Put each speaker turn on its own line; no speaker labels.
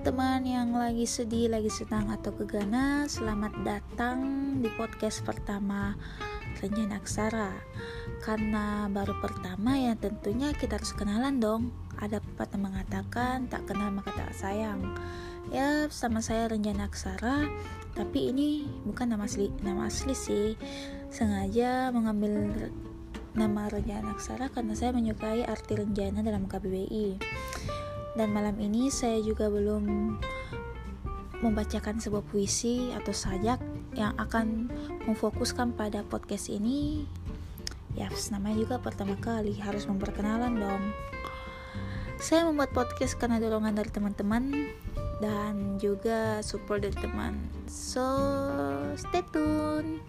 teman-teman yang lagi sedih, lagi senang atau kegana, selamat datang di podcast pertama Rencana Aksara. Karena baru pertama ya tentunya kita harus kenalan dong. Ada pepatah mengatakan tak kenal maka tak sayang. Ya, sama saya Rencana Aksara, tapi ini bukan nama asli, nama asli sih. Sengaja mengambil nama Rencana Aksara karena saya menyukai arti rencana dalam KBBI. Dan malam ini saya juga belum membacakan sebuah puisi atau sajak yang akan memfokuskan pada podcast ini. Ya, namanya juga pertama kali harus memperkenalan dong. Saya membuat podcast karena dorongan dari teman-teman dan juga support dari teman. So, stay tune.